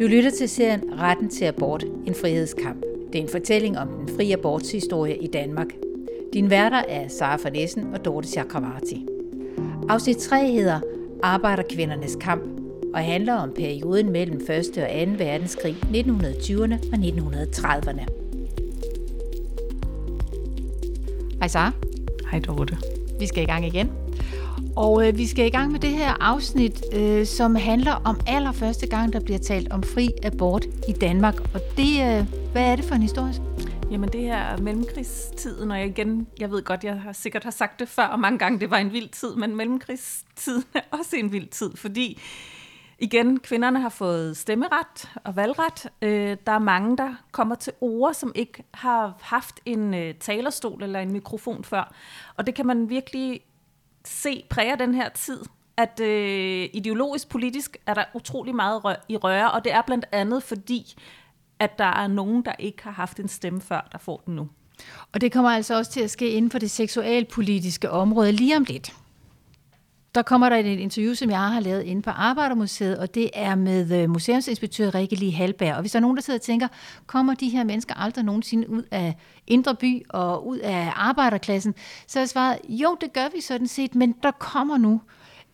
Du lytter til serien Retten til abort, en frihedskamp. Det er en fortælling om den frie abortshistorie i Danmark. Din værter er Sara Farnesen og Dorte Chakravarti. Afsnit 3 hedder Arbejderkvindernes kamp og handler om perioden mellem 1. og 2. verdenskrig, 1920'erne og 1930'erne. Hej Sara. Hej Dorte. Vi skal i gang igen. Og øh, vi skal i gang med det her afsnit, øh, som handler om allerførste gang, der bliver talt om fri abort i Danmark. Og det, øh, hvad er det for en historie? Jamen det her er mellemkrigstiden, og jeg igen, jeg ved godt, jeg har sikkert har sagt det før, og mange gange det var en vild tid, men mellemkrigstiden er også en vild tid, fordi igen, kvinderne har fået stemmeret og valgret. Øh, der er mange, der kommer til ord, som ikke har haft en øh, talerstol eller en mikrofon før. Og det kan man virkelig se præger den her tid, at øh, ideologisk politisk er der utrolig meget rør, i røre, og det er blandt andet fordi, at der er nogen, der ikke har haft en stemme før, der får den nu. Og det kommer altså også til at ske inden for det seksualpolitiske område lige om lidt. Der kommer der et interview, som jeg har lavet inde på Arbejdermuseet, og det er med øh, museumsinspektør Rikke Lee Halberg. Og hvis der er nogen, der sidder og tænker, kommer de her mennesker aldrig nogensinde ud af Indre By og ud af arbejderklassen, så er jeg svaret, jo, det gør vi sådan set, men der kommer nu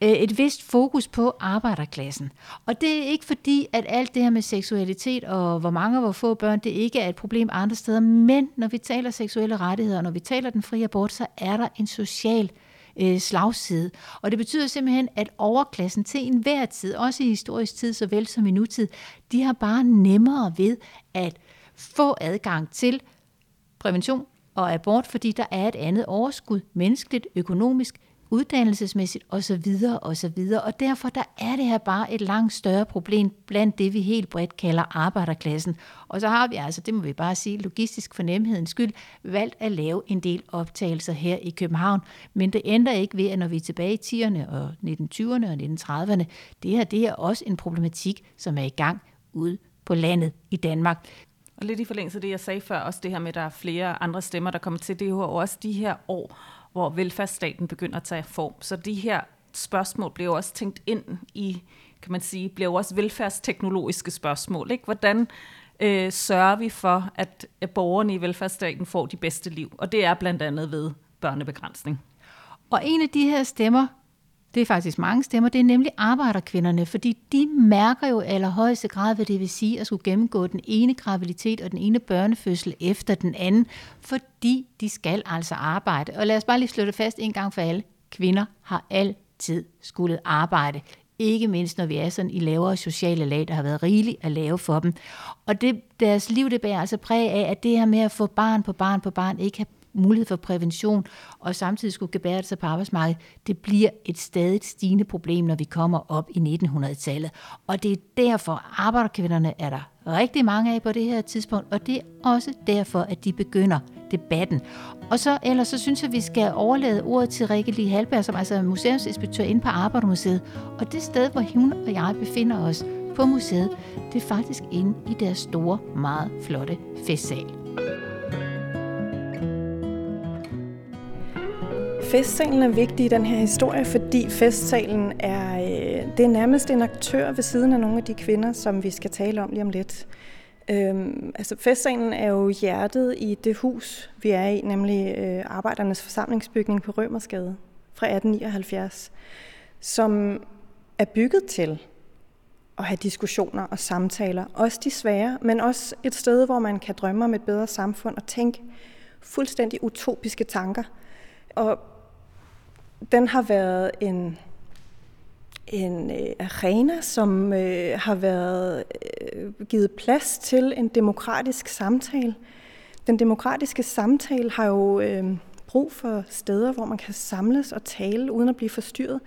øh, et vist fokus på arbejderklassen. Og det er ikke fordi, at alt det her med seksualitet og hvor mange og hvor få børn, det ikke er et problem andre steder, men når vi taler seksuelle rettigheder, og når vi taler den frie abort, så er der en social øh, Øh, slagside. Og det betyder simpelthen, at overklassen til enhver tid, også i historisk tid såvel som i nutid, de har bare nemmere ved at få adgang til prævention og abort, fordi der er et andet overskud, menneskeligt, økonomisk, uddannelsesmæssigt osv. osv. Og derfor der er det her bare et langt større problem blandt det, vi helt bredt kalder arbejderklassen. Og så har vi altså, det må vi bare sige, logistisk for nemhedens skyld, valgt at lave en del optagelser her i København. Men det ændrer ikke ved, at når vi er tilbage i 10'erne og 1920'erne og 1930'erne, det her det er også en problematik, som er i gang ude på landet i Danmark. Og lidt i forlængelse af det, jeg sagde før, også det her med, at der er flere andre stemmer, der kommer til, det er jo også de her år, hvor velfærdsstaten begynder at tage form. Så de her spørgsmål bliver også tænkt ind i, kan man sige, bliver også velfærdsteknologiske spørgsmål. Ikke? Hvordan øh, sørger vi for, at borgerne i velfærdsstaten får de bedste liv? Og det er blandt andet ved børnebegrænsning. Og en af de her stemmer, det er faktisk mange stemmer, det er nemlig arbejderkvinderne, fordi de mærker jo allerhøjeste grad, hvad det vil sige at skulle gennemgå den ene graviditet og den ene børnefødsel efter den anden, fordi de skal altså arbejde. Og lad os bare lige slå det fast en gang for alle. Kvinder har altid skulle arbejde. Ikke mindst når vi er sådan i lavere sociale lag, der har været rigeligt at lave for dem. Og det, deres liv det bærer altså præg af, at det her med at få barn på barn på barn ikke have mulighed for prævention, og samtidig skulle gebære sig på arbejdsmarkedet, det bliver et stadig stigende problem, når vi kommer op i 1900-tallet. Og det er derfor, arbejderkvinderne er der rigtig mange af på det her tidspunkt, og det er også derfor, at de begynder debatten. Og så ellers så synes jeg, at vi skal overlade ordet til Rikke Lee Halberg, som altså er museumsinspektør inde på Arbejdermuseet. Og det sted, hvor hun og jeg befinder os på museet, det er faktisk inde i deres store, meget flotte festsal. Festsalen er vigtig i den her historie, fordi festsalen er, øh, det er nærmest en aktør ved siden af nogle af de kvinder, som vi skal tale om lige om lidt. Øhm, altså festsalen er jo hjertet i det hus, vi er i, nemlig øh, Arbejdernes Forsamlingsbygning på Rømersgade fra 1879, som er bygget til at have diskussioner og samtaler, også de svære, men også et sted, hvor man kan drømme om et bedre samfund og tænke fuldstændig utopiske tanker. Og den har været en, en øh, arena, som øh, har været øh, givet plads til en demokratisk samtale. Den demokratiske samtale har jo øh, brug for steder, hvor man kan samles og tale uden at blive forstyrret.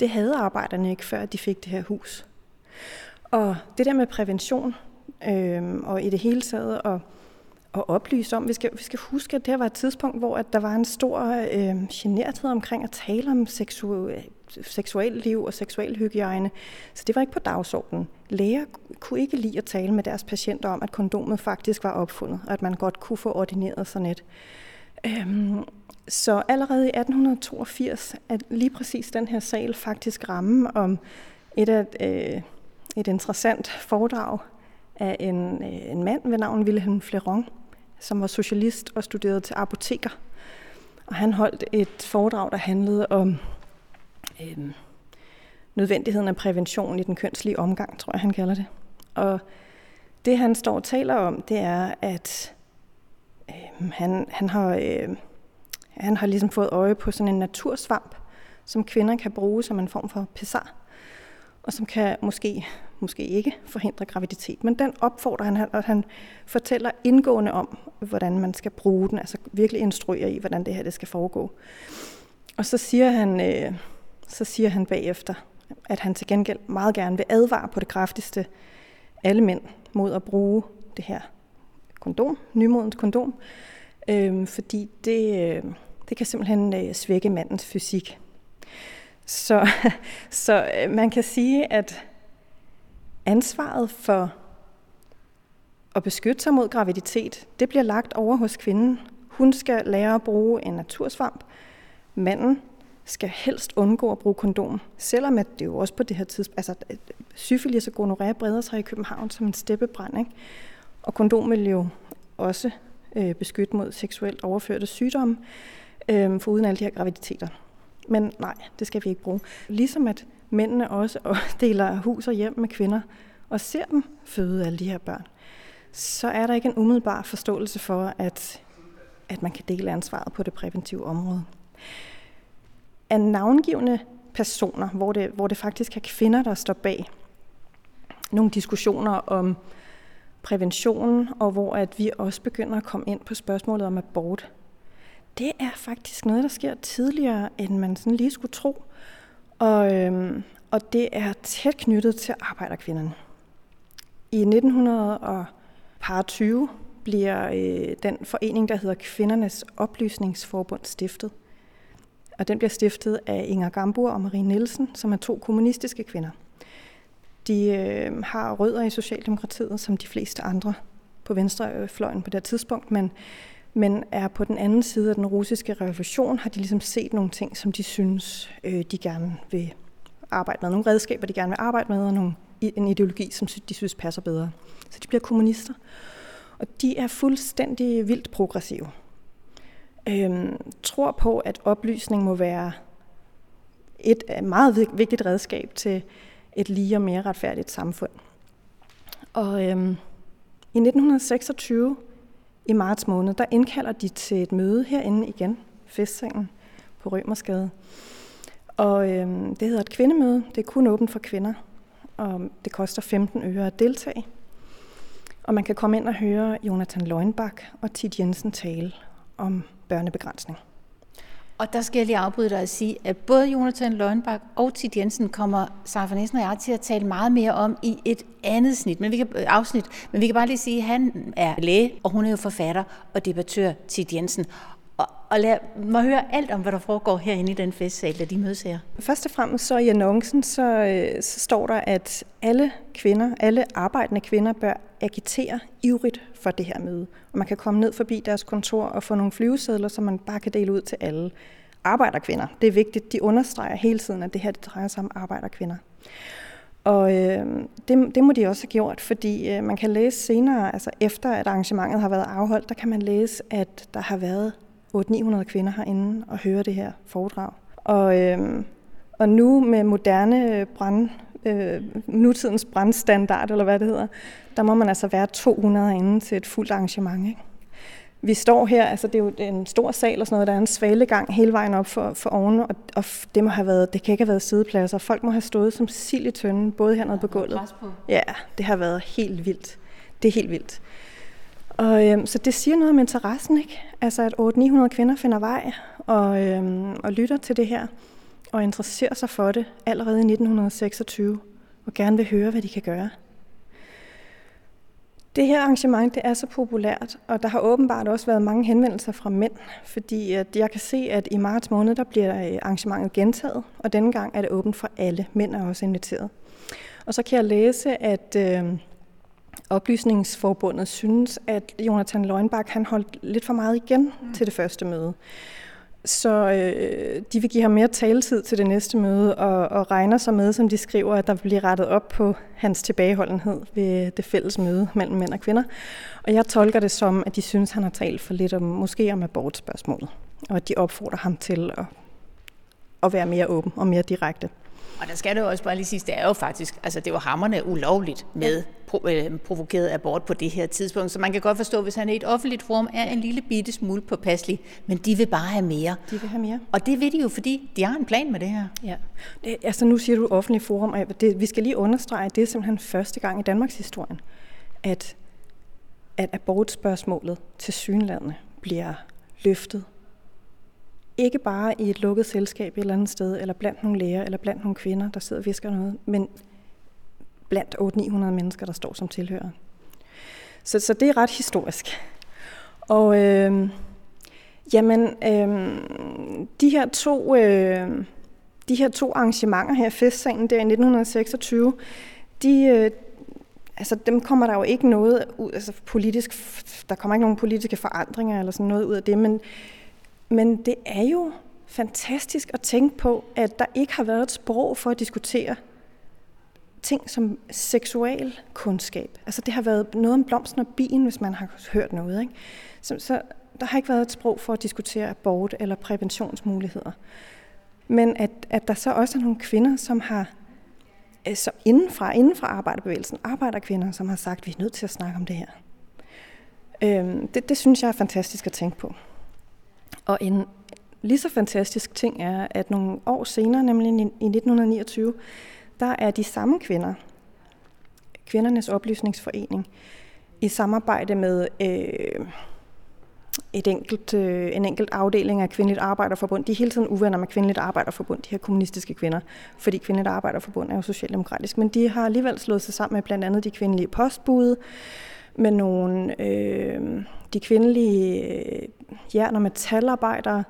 Det havde arbejderne ikke, før de fik det her hus. Og det der med prævention, øh, og i det hele taget at at oplyse om. Vi skal, vi skal huske, at det her var et tidspunkt, hvor at der var en stor øh, generthed omkring at tale om seksu, seksuel liv og seksuel hygiejne. Så det var ikke på dagsordenen. Læger kunne ikke lide at tale med deres patienter om, at kondomet faktisk var opfundet, og at man godt kunne få ordineret sådan et. Øhm, så allerede i 1882 er lige præcis den her sal faktisk ramme om et, af, øh, et interessant foredrag af en, øh, en mand ved navn Wilhelm Fleron, som var socialist og studerede til apoteker. Og han holdt et foredrag, der handlede om øh, nødvendigheden af prævention i den kønslige omgang, tror jeg, han kalder det. Og det, han står og taler om, det er, at øh, han, han, har, øh, han har ligesom fået øje på sådan en natursvamp, som kvinder kan bruge som en form for pessar, og som kan måske, måske ikke forhindre graviditet. Men den opfordrer han, og han fortæller indgående om, hvordan man skal bruge den, altså virkelig instruerer i, hvordan det her det skal foregå. Og så siger han, øh, så siger han bagefter, at han til gengæld meget gerne vil advare på det kraftigste alle mænd mod at bruge det her kondom, nymodens kondom, øh, fordi det, øh, det kan simpelthen øh, svække mandens fysik. Så, så øh, man kan sige, at ansvaret for at beskytte sig mod graviditet, det bliver lagt over hos kvinden. Hun skal lære at bruge en natursvamp. Manden skal helst undgå at bruge kondom, selvom at det jo også på det her tidspunkt, altså syfilis og gonorrhea breder sig i København som en steppebrand, ikke? og kondom vil jo også øh, beskytte mod seksuelt overførte sygdomme, øh, for uden alle de her graviditeter. Men nej, det skal vi ikke bruge. Ligesom at mændene også deler hus og hjem med kvinder, og ser dem føde alle de her børn, så er der ikke en umiddelbar forståelse for, at, at man kan dele ansvaret på det præventive område. Af navngivende personer, hvor det, hvor det faktisk er kvinder, der står bag nogle diskussioner om prævention, og hvor at vi også begynder at komme ind på spørgsmålet om abort, det er faktisk noget, der sker tidligere, end man sådan lige skulle tro. Og, øhm, og det er tæt knyttet til arbejderkvinderne. I 1920 bliver øh, den forening, der hedder Kvindernes Oplysningsforbund, stiftet. Og den bliver stiftet af Inger Gambur og Marie Nielsen, som er to kommunistiske kvinder. De øh, har rødder i Socialdemokratiet, som de fleste andre på venstrefløjen på det tidspunkt, men men er på den anden side af den russiske revolution, har de ligesom set nogle ting, som de synes, øh, de gerne vil arbejde med. Nogle redskaber, de gerne vil arbejde med, og nogle, en ideologi, som de synes passer bedre. Så de bliver kommunister. Og de er fuldstændig vildt progressive. Øhm, tror på, at oplysning må være et øh, meget vigtigt redskab til et lige og mere retfærdigt samfund. Og øhm, i 1926 i marts måned, der indkalder de til et møde herinde igen, festsalen på Rømersgade. Og øh, det hedder et kvindemøde. Det er kun åbent for kvinder, og det koster 15 øre at deltage. Og man kan komme ind og høre Jonathan Løgnbak og Tit Jensen tale om børnebegrænsning. Og der skal jeg lige afbryde dig og sige, at både Jonathan Løgnbak og Tid Jensen kommer Sarah Nissen og jeg til at tale meget mere om i et andet snit, men vi kan, øh, afsnit. Men vi kan bare lige sige, at han er læge, og hun er jo forfatter og debattør Tid Jensen. Og, og lad mig høre alt om, hvad der foregår herinde i den festsal, da de mødes her. Først og fremmest så i annoncen, så, øh, så står der, at alle kvinder, alle arbejdende kvinder bør agitere ivrigt for det her møde. Og man kan komme ned forbi deres kontor og få nogle flyvesedler, som man bare kan dele ud til alle arbejderkvinder. Det er vigtigt, de understreger hele tiden, at det her det drejer sig om arbejderkvinder. Og øh, det, det må de også have gjort, fordi øh, man kan læse senere, altså efter at arrangementet har været afholdt, der kan man læse, at der har været 800-900 kvinder herinde og høre det her foredrag. Og, øh, og nu med moderne brand, øh, nutidens brandstandard, eller hvad det hedder, der må man altså være 200 inde til et fuldt arrangement. Ikke? Vi står her, altså det er jo en stor sal og sådan noget, der er en svalegang hele vejen op for, for oven, og, og det må have været, det kan ikke have været sædepladser. Folk må have stået som sild i tønden, både hernede på gulvet. Ja, det har været helt vildt. Det er helt vildt. Og, øhm, så det siger noget om interessen, ikke? Altså at 800-900 kvinder finder vej og, øhm, og lytter til det her, og interesserer sig for det allerede i 1926, og gerne vil høre, hvad de kan gøre. Det her arrangement det er så populært, og der har åbenbart også været mange henvendelser fra mænd, fordi at jeg kan se, at i marts måned der bliver øh, arrangementet gentaget, og denne gang er det åbent for alle. Mænd er også inviteret. Og så kan jeg læse, at øh, Oplysningsforbundet synes, at Jonathan Løgnbak han holdt lidt for meget igen mm. til det første møde. Så øh, de vil give ham mere taletid til det næste møde, og, og regner så med, som de skriver, at der bliver rettet op på hans tilbageholdenhed ved det fælles møde mellem mænd og kvinder. Og jeg tolker det som, at de synes, han har talt for lidt om, måske om abortspørgsmålet, og at de opfordrer ham til at, at være mere åben og mere direkte. Og der skal det jo også bare lige sige, det er jo faktisk, altså det var hammerne ulovligt med pro- øh, provokeret abort på det her tidspunkt, så man kan godt forstå, hvis han i et offentligt forum er en lille bitte smule påpasselig, men de vil bare have mere. De vil have mere. Og det vil de jo, fordi de har en plan med det her. Ja. Det, altså nu siger du offentlig forum, og det, vi skal lige understrege, det er simpelthen første gang i Danmarks historie, at, at abortspørgsmålet til synlandene bliver løftet ikke bare i et lukket selskab et eller andet sted, eller blandt nogle læger, eller blandt nogle kvinder, der sidder og visker noget, men blandt 800-900 mennesker, der står som tilhører. Så, så det er ret historisk. Og øh, jamen, øh, de her to... Øh, de her to arrangementer her, festsalen der i 1926, de, øh, altså dem kommer der jo ikke noget ud, altså politisk, der kommer ikke nogen politiske forandringer eller sådan noget ud af det, men men det er jo fantastisk at tænke på, at der ikke har været et sprog for at diskutere ting som seksual kundskab. Altså det har været noget om blomsten og bien, hvis man har hørt noget. Ikke? Så, så der har ikke været et sprog for at diskutere abort eller præventionsmuligheder. Men at, at der så også er nogle kvinder, som har øh, som indenfra, indenfra arbejderbevægelsen, arbejderkvinder, som har sagt, at vi er nødt til at snakke om det her. Øhm, det, det synes jeg er fantastisk at tænke på. Og en lige så fantastisk ting er, at nogle år senere, nemlig i 1929, der er de samme kvinder, Kvindernes Oplysningsforening, i samarbejde med øh, et enkelt, øh, en enkelt afdeling af Kvindeligt Arbejderforbund. De er hele tiden uvenner med Kvindeligt Arbejderforbund, de her kommunistiske kvinder, fordi Kvindeligt Arbejderforbund er jo socialdemokratisk. Men de har alligevel slået sig sammen med blandt andet de kvindelige postbude, med nogle øh, de kvindelige øh, jern- og metalarbejdere,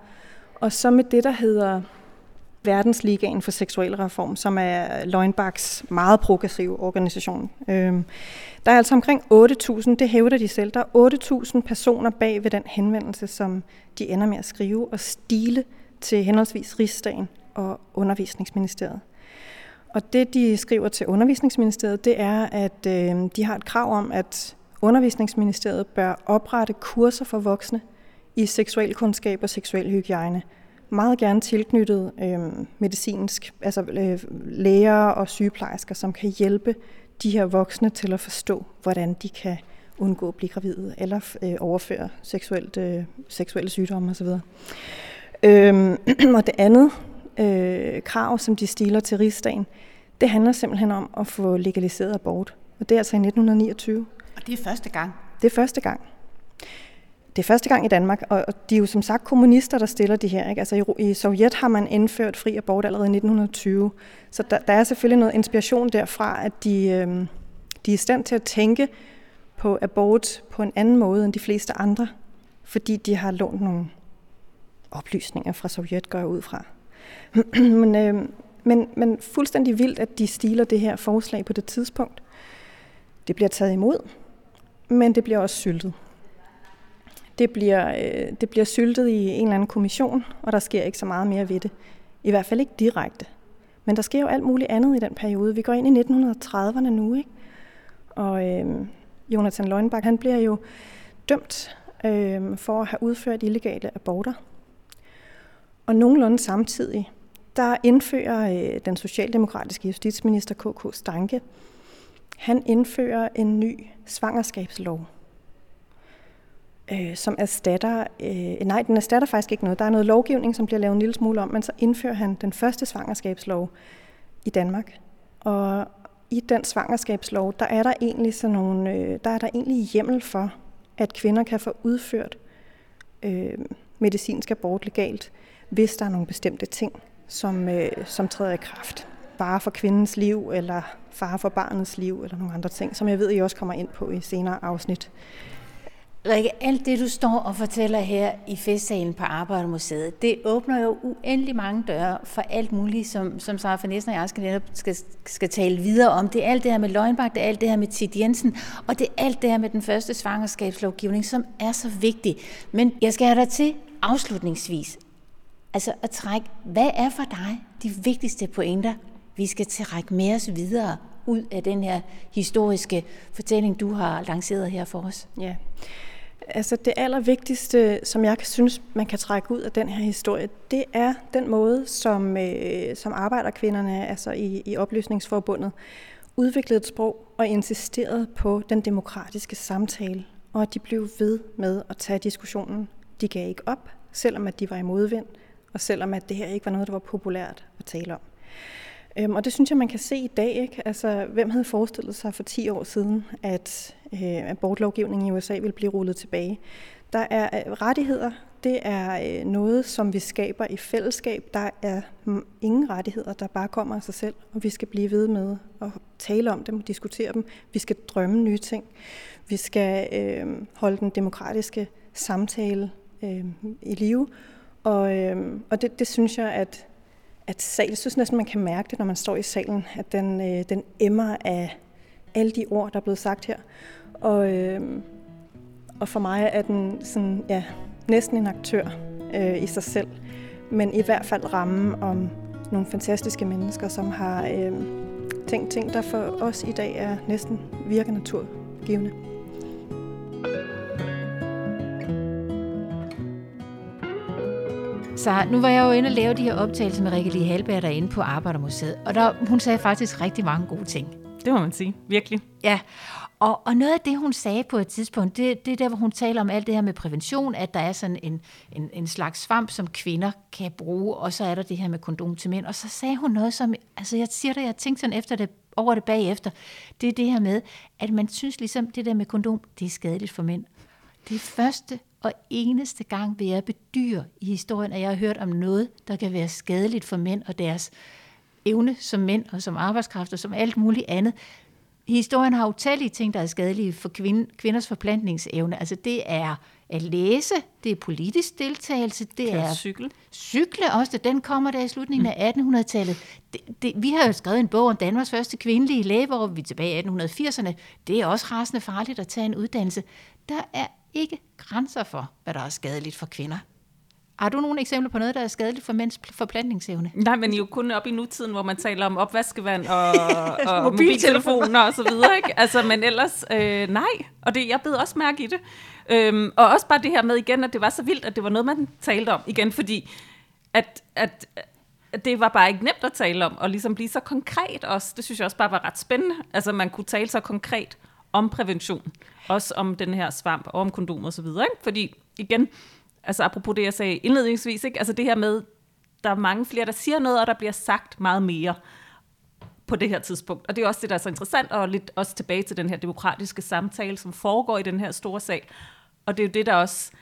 og så med det, der hedder Verdensligaen for Seksuel Reform, som er Løgnbaks meget progressive organisation. Øh, der er altså omkring 8.000, det hævder de selv, der er 8.000 personer bag ved den henvendelse, som de ender med at skrive og stile til henholdsvis Rigsdagen og Undervisningsministeriet. Og det, de skriver til Undervisningsministeriet, det er, at øh, de har et krav om, at Undervisningsministeriet bør oprette kurser for voksne i seksualkundskab og seksuel hygiejne. Meget gerne tilknyttet øh, medicinsk, altså øh, læger og sygeplejersker, som kan hjælpe de her voksne til at forstå, hvordan de kan undgå at blive gravide eller øh, overføre seksuelt, øh, seksuelle sygdomme osv. Øhm, og det andet øh, krav, som de stiller til rigsdagen, det handler simpelthen om at få legaliseret abort. Og det er altså i 1929. Og det er første gang? Det er første gang. Det er første gang i Danmark, og de er jo som sagt kommunister, der stiller de her. Ikke? Altså i, i Sovjet har man indført fri abort allerede i 1920, så der, der er selvfølgelig noget inspiration derfra, at de, øh, de er i stand til at tænke på abort på en anden måde end de fleste andre, fordi de har lånt nogle oplysninger fra Sovjet, går jeg ud fra. men, øh, men, men fuldstændig vildt, at de stiler det her forslag på det tidspunkt. Det bliver taget imod, men det bliver også syltet. Det bliver, øh, det bliver syltet i en eller anden kommission, og der sker ikke så meget mere ved det. I hvert fald ikke direkte. Men der sker jo alt muligt andet i den periode. Vi går ind i 1930'erne nu, ikke? Og øh, Jonathan Løgnbach, han bliver jo dømt øh, for at have udført illegale aborter. Og nogenlunde samtidig, der indfører øh, den socialdemokratiske justitsminister K.K. Stanke han indfører en ny svangerskabslov, øh, som erstatter, øh, nej, den erstatter faktisk ikke noget. Der er noget lovgivning, som bliver lavet en lille smule om, men så indfører han den første svangerskabslov i Danmark. Og i den svangerskabslov, der er der egentlig sådan nogle, øh, der er der egentlig hjemmel for, at kvinder kan få udført øh, medicinsk abort legalt, hvis der er nogle bestemte ting, som, øh, som træder i kraft fare for kvindens liv, eller fare for barnets liv, eller nogle andre ting, som jeg ved, I også kommer ind på i senere afsnit. Rikke, alt det du står og fortæller her i festsalen på Arbejdermuseet, det åbner jo uendelig mange døre for alt muligt, som, som Sara for og jeg skal, skal, skal tale videre om. Det er alt det her med Løgnbak, det er alt det her med Tid Jensen, og det er alt det her med den første svangerskabslovgivning, som er så vigtig. Men jeg skal have dig til afslutningsvis Altså at trække, hvad er for dig de vigtigste pointer, vi skal trække med os videre ud af den her historiske fortælling, du har lanceret her for os? Ja, altså det allervigtigste, som jeg synes, man kan trække ud af den her historie, det er den måde, som, øh, som arbejderkvinderne altså i, i Oplysningsforbundet udviklede et sprog og insisterede på den demokratiske samtale, og de blev ved med at tage diskussionen. De gav ikke op, selvom at de var i modvind, og selvom at det her ikke var noget, der var populært at tale om. Øhm, og det synes jeg, man kan se i dag. Ikke? Altså, hvem havde forestillet sig for 10 år siden, at øh, abortlovgivningen i USA ville blive rullet tilbage? Der er øh, rettigheder, det er øh, noget, som vi skaber i fællesskab. Der er ingen rettigheder, der bare kommer af sig selv, og vi skal blive ved med at tale om dem, diskutere dem. Vi skal drømme nye ting. Vi skal øh, holde den demokratiske samtale øh, i live. Og, øh, og det, det synes jeg, at at sal, jeg synes næsten, man kan mærke det, når man står i salen, at den, øh, den emmer af alle de ord, der er blevet sagt her. Og, øh, og for mig er den sådan, ja, næsten en aktør øh, i sig selv, men i hvert fald ramme om nogle fantastiske mennesker, som har øh, tænkt ting, der for os i dag er næsten virke naturgivende. Så nu var jeg jo inde og lave de her optagelser med Rikke Lee Halberg derinde på Arbejdermuseet, og der, hun sagde faktisk rigtig mange gode ting. Det må man sige, virkelig. Ja, og, og noget af det, hun sagde på et tidspunkt, det, det er der, hvor hun taler om alt det her med prævention, at der er sådan en, en, en slags svamp, som kvinder kan bruge, og så er der det her med kondom til mænd. Og så sagde hun noget, som, altså jeg siger det, jeg tænkte sådan efter det, over det bagefter, det er det her med, at man synes ligesom, det der med kondom, det er skadeligt for mænd. Det første og eneste gang vil jeg bedyre i historien, at jeg har hørt om noget, der kan være skadeligt for mænd og deres evne som mænd og som arbejdskraft og som alt muligt andet. Historien har utallige ting, der er skadelige for kvinders forplantningsevne. Altså det er at læse, det er politisk deltagelse, det Køre er cykel. cykle også, den kommer der i slutningen af 1800-tallet. Det, det, vi har jo skrevet en bog om Danmarks første kvindelige læge, hvor vi er tilbage i 1880'erne. Det er også rasende farligt at tage en uddannelse. Der er ikke grænser for, hvad der er skadeligt for kvinder. Har du nogle eksempler på noget, der er skadeligt for mænds forplantningsevne? Nej, men jo kun op i nutiden, hvor man taler om opvaskevand og, og mobiltelefoner og så videre. Ikke? Altså, men ellers, øh, nej. Og det, jeg bed også mærke i det. Øhm, og også bare det her med igen, at det var så vildt, at det var noget, man talte om igen, fordi at, at, at det var bare ikke nemt at tale om, og ligesom blive så konkret også. Det synes jeg også bare var ret spændende. Altså, man kunne tale så konkret om prævention. Også om den her svamp, og om kondom og så videre. Ikke? Fordi igen, altså apropos det, jeg sagde indledningsvis, ikke? altså det her med, der er mange flere, der siger noget, og der bliver sagt meget mere på det her tidspunkt. Og det er også det, der er så interessant, og lidt også tilbage til den her demokratiske samtale, som foregår i den her store sag. Og det er jo det, der også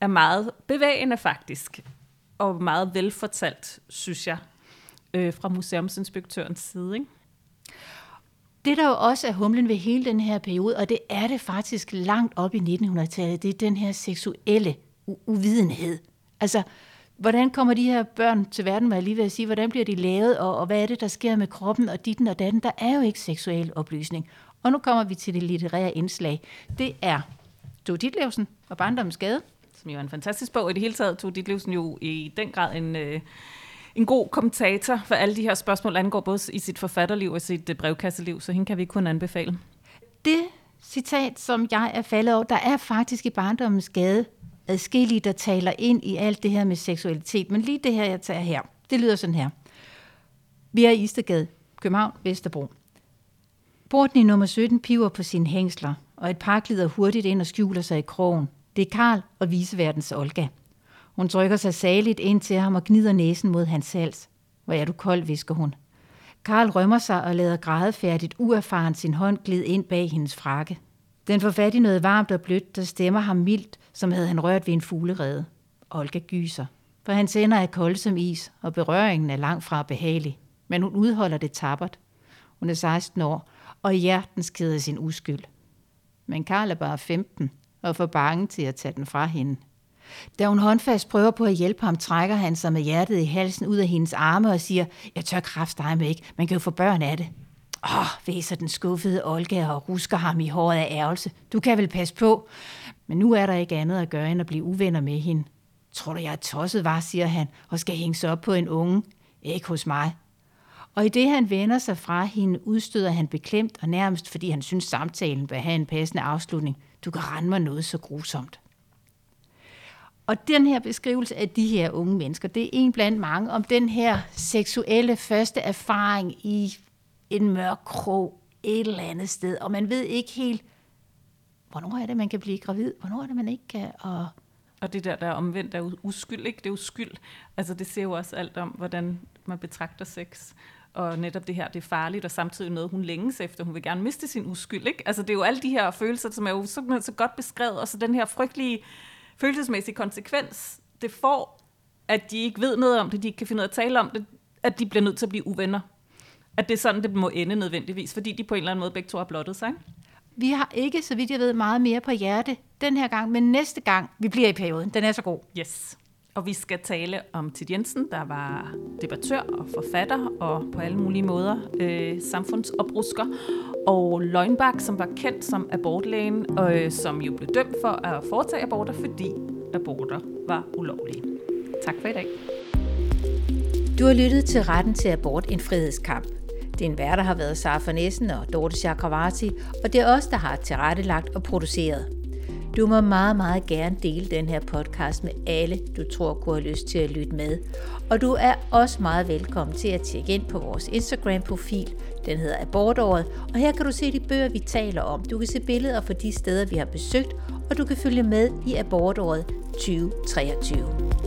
er meget bevægende faktisk, og meget velfortalt, synes jeg, øh, fra museumsinspektørens side. Ikke? Det, der jo også er humlen ved hele den her periode, og det er det faktisk langt op i 1900-tallet, det er den her seksuelle uvidenhed. Altså, hvordan kommer de her børn til verden, var jeg lige ved at sige, hvordan bliver de lavet, og, og hvad er det, der sker med kroppen, og ditten og datten, der er jo ikke seksuel oplysning. Og nu kommer vi til det litterære indslag. Det er Tove Ditlevsen og Barndommens Gade, Som jo er en fantastisk bog. I det hele taget Tove Ditlevsen jo i den grad en... Øh en god kommentator for alle de her spørgsmål, angår både i sit forfatterliv og sit øh, brevkasseliv, så hende kan vi kun anbefale. Det citat, som jeg er faldet over, der er faktisk i barndommens gade adskillige, der taler ind i alt det her med seksualitet. Men lige det her, jeg tager her, det lyder sådan her. Vi er i Istergade, København, Vesterbro. Borten i nummer 17 piver på sine hængsler, og et par glider hurtigt ind og skjuler sig i krogen. Det er Karl og viseverdens Olga. Hun trykker sig saligt ind til ham og gnider næsen mod hans hals. Hvor er du kold, visker hun. Karl rømmer sig og lader grædefærdigt uerfaren sin hånd glide ind bag hendes frakke. Den får fat i noget varmt og blødt, der stemmer ham mildt, som havde han rørt ved en fuglerede. Olga gyser, for hans hænder er kolde som is, og berøringen er langt fra behagelig. Men hun udholder det tappert. Hun er 16 år, og i hjertens keder sin uskyld. Men Karl er bare 15, og for bange til at tage den fra hende. Da hun håndfast prøver på at hjælpe ham, trækker han sig med hjertet i halsen ud af hendes arme og siger, jeg tør kraft dig med ikke, man kan jo få børn af det. Åh, oh, væser den skuffede Olga og rusker ham i håret af ærgelse. Du kan vel passe på. Men nu er der ikke andet at gøre, end at blive uvenner med hende. Tror du, jeg er tosset, var, siger han, og skal hænge sig op på en unge? Ikke hos mig. Og i det han vender sig fra hende, udstøder han beklemt og nærmest, fordi han synes samtalen bør have en passende afslutning. Du kan rende mig noget så grusomt. Og den her beskrivelse af de her unge mennesker, det er en blandt mange om den her seksuelle første erfaring i en mørk krog et eller andet sted, og man ved ikke helt, hvornår er det, man kan blive gravid, hvornår er det, man ikke kan, og og det der, der er omvendt er uskyld, ikke? Det er uskyld. Altså det ser jo også alt om, hvordan man betragter sex. Og netop det her, det er farligt, og samtidig noget, hun længes efter. Hun vil gerne miste sin uskyld, ikke? Altså det er jo alle de her følelser, som er jo så, så godt beskrevet, og så den her frygtelige følelsesmæssige konsekvens, det får, at de ikke ved noget om det, de ikke kan finde ud af at tale om det, at de bliver nødt til at blive uvenner. At det er sådan, det må ende nødvendigvis, fordi de på en eller anden måde begge to har blottet sig. Ikke? Vi har ikke, så vidt jeg ved, meget mere på hjerte den her gang, men næste gang, vi bliver i perioden. Den er så god. Yes. Og vi skal tale om Tid Jensen, der var debattør og forfatter og på alle mulige måder øh, samfundsoprusker. Og Løgnbak, som var kendt som abortlægen, og øh, som jo blev dømt for at foretage aborter, fordi aborter var ulovlige. Tak for i dag. Du har lyttet til Retten til Abort, en frihedskamp. Din værter har været Sara Farnessen og Dorte Chakravarti, og det er os, der har tilrettelagt og produceret. Du må meget, meget gerne dele den her podcast med alle, du tror kunne have lyst til at lytte med. Og du er også meget velkommen til at tjekke ind på vores Instagram-profil. Den hedder Abortåret, og her kan du se de bøger, vi taler om. Du kan se billeder fra de steder, vi har besøgt, og du kan følge med i Abortåret 2023.